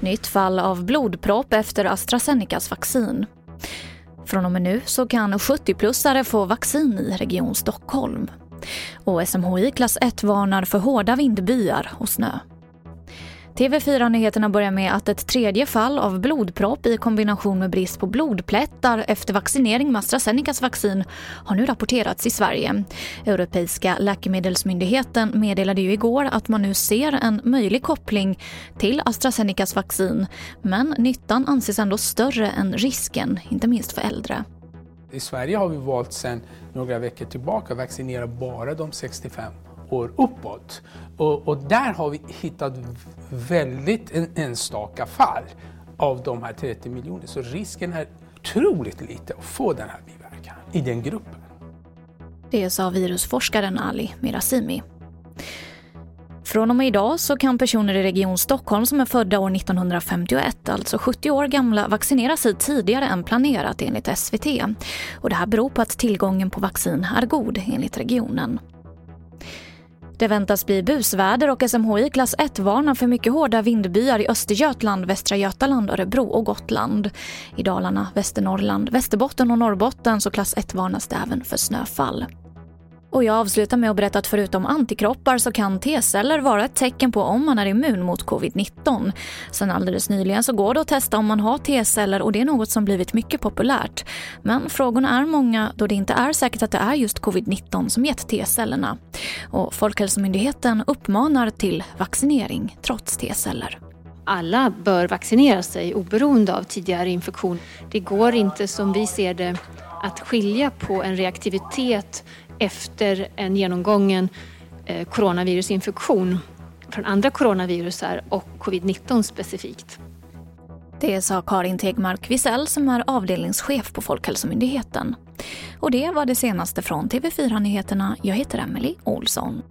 Nytt fall av blodpropp efter AstraZenecas vaccin. Från och med nu så kan 70-plussare få vaccin i Region Stockholm. Och SMHI klass 1 varnar för hårda vindbyar och snö. TV4-nyheterna börjar med att ett tredje fall av blodpropp i kombination med brist på blodplättar efter vaccinering med AstraZenecas vaccin har nu rapporterats i Sverige. Europeiska läkemedelsmyndigheten meddelade ju igår att man nu ser en möjlig koppling till AstraZenecas vaccin men nyttan anses ändå större än risken, inte minst för äldre. I Sverige har vi valt sedan några veckor tillbaka att vaccinera bara de 65 år uppåt. Och, och där har vi hittat väldigt en, enstaka fall av de här 30 miljoner. Så risken är otroligt lite att få den här biverkan i den gruppen. Det sa virusforskaren Ali Mirazimi. Från och med idag så kan personer i Region Stockholm som är födda år 1951, alltså 70 år gamla, vaccinera sig tidigare än planerat enligt SVT. Och det här beror på att tillgången på vaccin är god enligt regionen. Det väntas bli busväder och SMHI klass 1 varnar för mycket hårda vindbyar i Östergötland, Västra Götaland, Örebro och Gotland. I Dalarna, Västernorrland, Västerbotten och Norrbotten så klass 1 varnas det även för snöfall. Och jag avslutar med att berätta att förutom antikroppar så kan T-celler vara ett tecken på om man är immun mot covid-19. Sen alldeles nyligen så går det att testa om man har T-celler och det är något som blivit mycket populärt. Men frågorna är många då det inte är säkert att det är just covid-19 som gett T-cellerna. Och Folkhälsomyndigheten uppmanar till vaccinering trots T-celler alla bör vaccinera sig oberoende av tidigare infektion. Det går inte som vi ser det att skilja på en reaktivitet efter en genomgången eh, coronavirusinfektion från andra coronavirusar och covid-19 specifikt. Det sa Karin Tegmark Wisell som är avdelningschef på Folkhälsomyndigheten. Och det var det senaste från TV4 Nyheterna. Jag heter Emily Olsson.